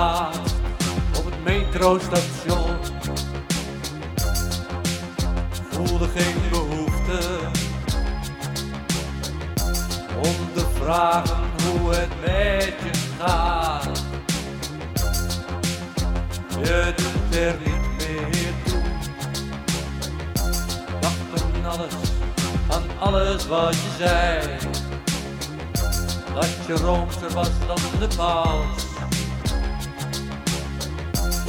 op het metrostation. Voelde geen behoefte om te vragen hoe het met je gaat. Je doet er niet meer toe. Dacht aan alles, aan alles wat je zei. Dat je roomster was dan de paus.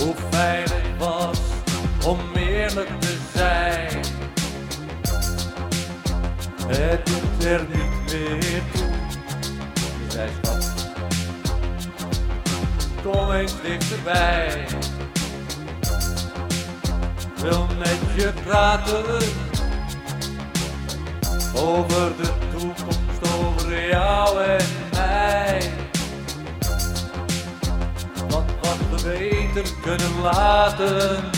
Hoe fijn het was om eerlijk te zijn. Het doet er niet meer toe. Zei schat, kom eens dichterbij. Wil met je praten over de toekomst, over jou en mij. Wat wat we beter kunnen laten.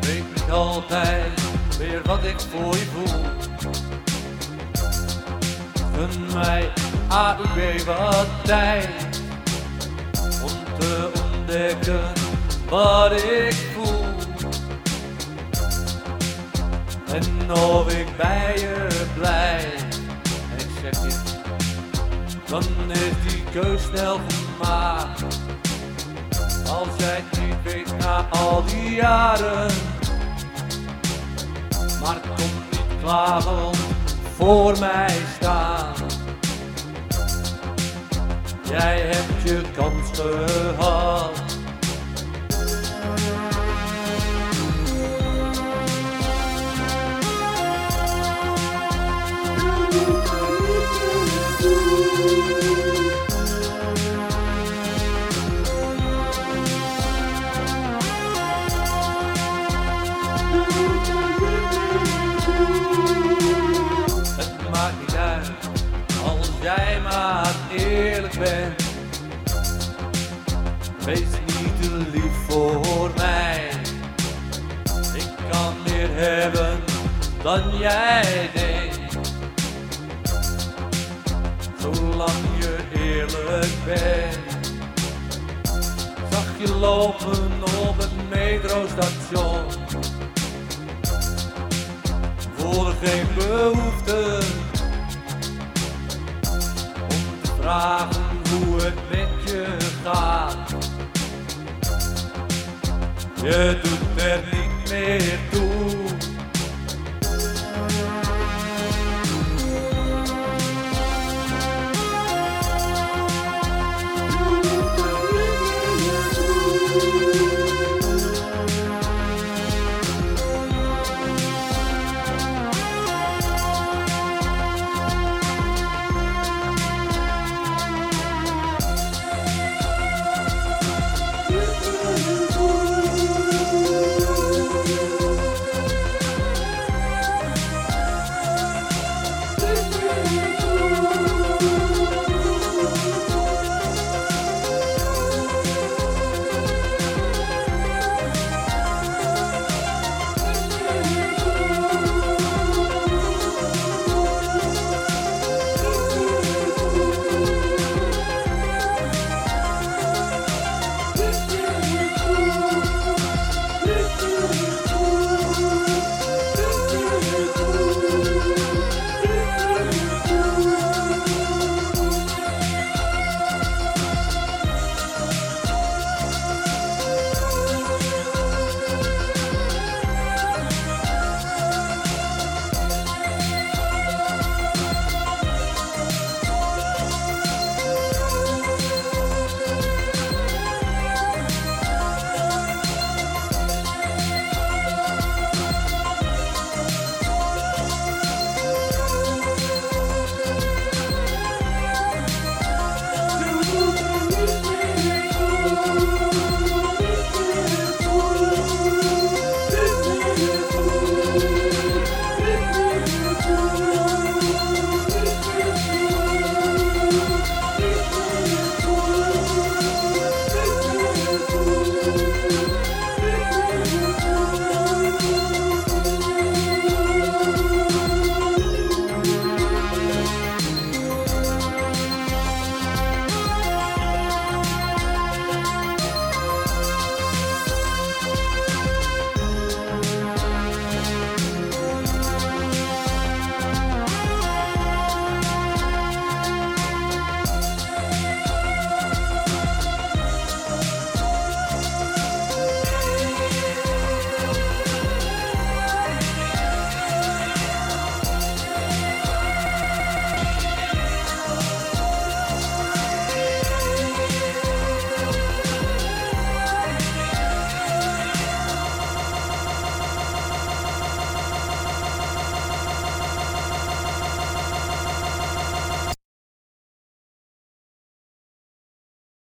Weet niet altijd weer wat ik voor je voel. Gun mij AUB wat tijd om te ontdekken wat ik voel. En of ik bij je blijf. En ik zeg je, dan is die keus snel gemaakt. Als jij het niet weet na al die jaren. Maar kom niet klagen voor mij staan. Jij hebt je kans gehad. Wees niet te lief voor mij. Ik kan meer hebben dan jij denkt. Zolang je eerlijk bent. Zag je lopen op het metrostation voelde geen behoefte om te vragen hoe het met je gaat. Je doet er niet meer toe.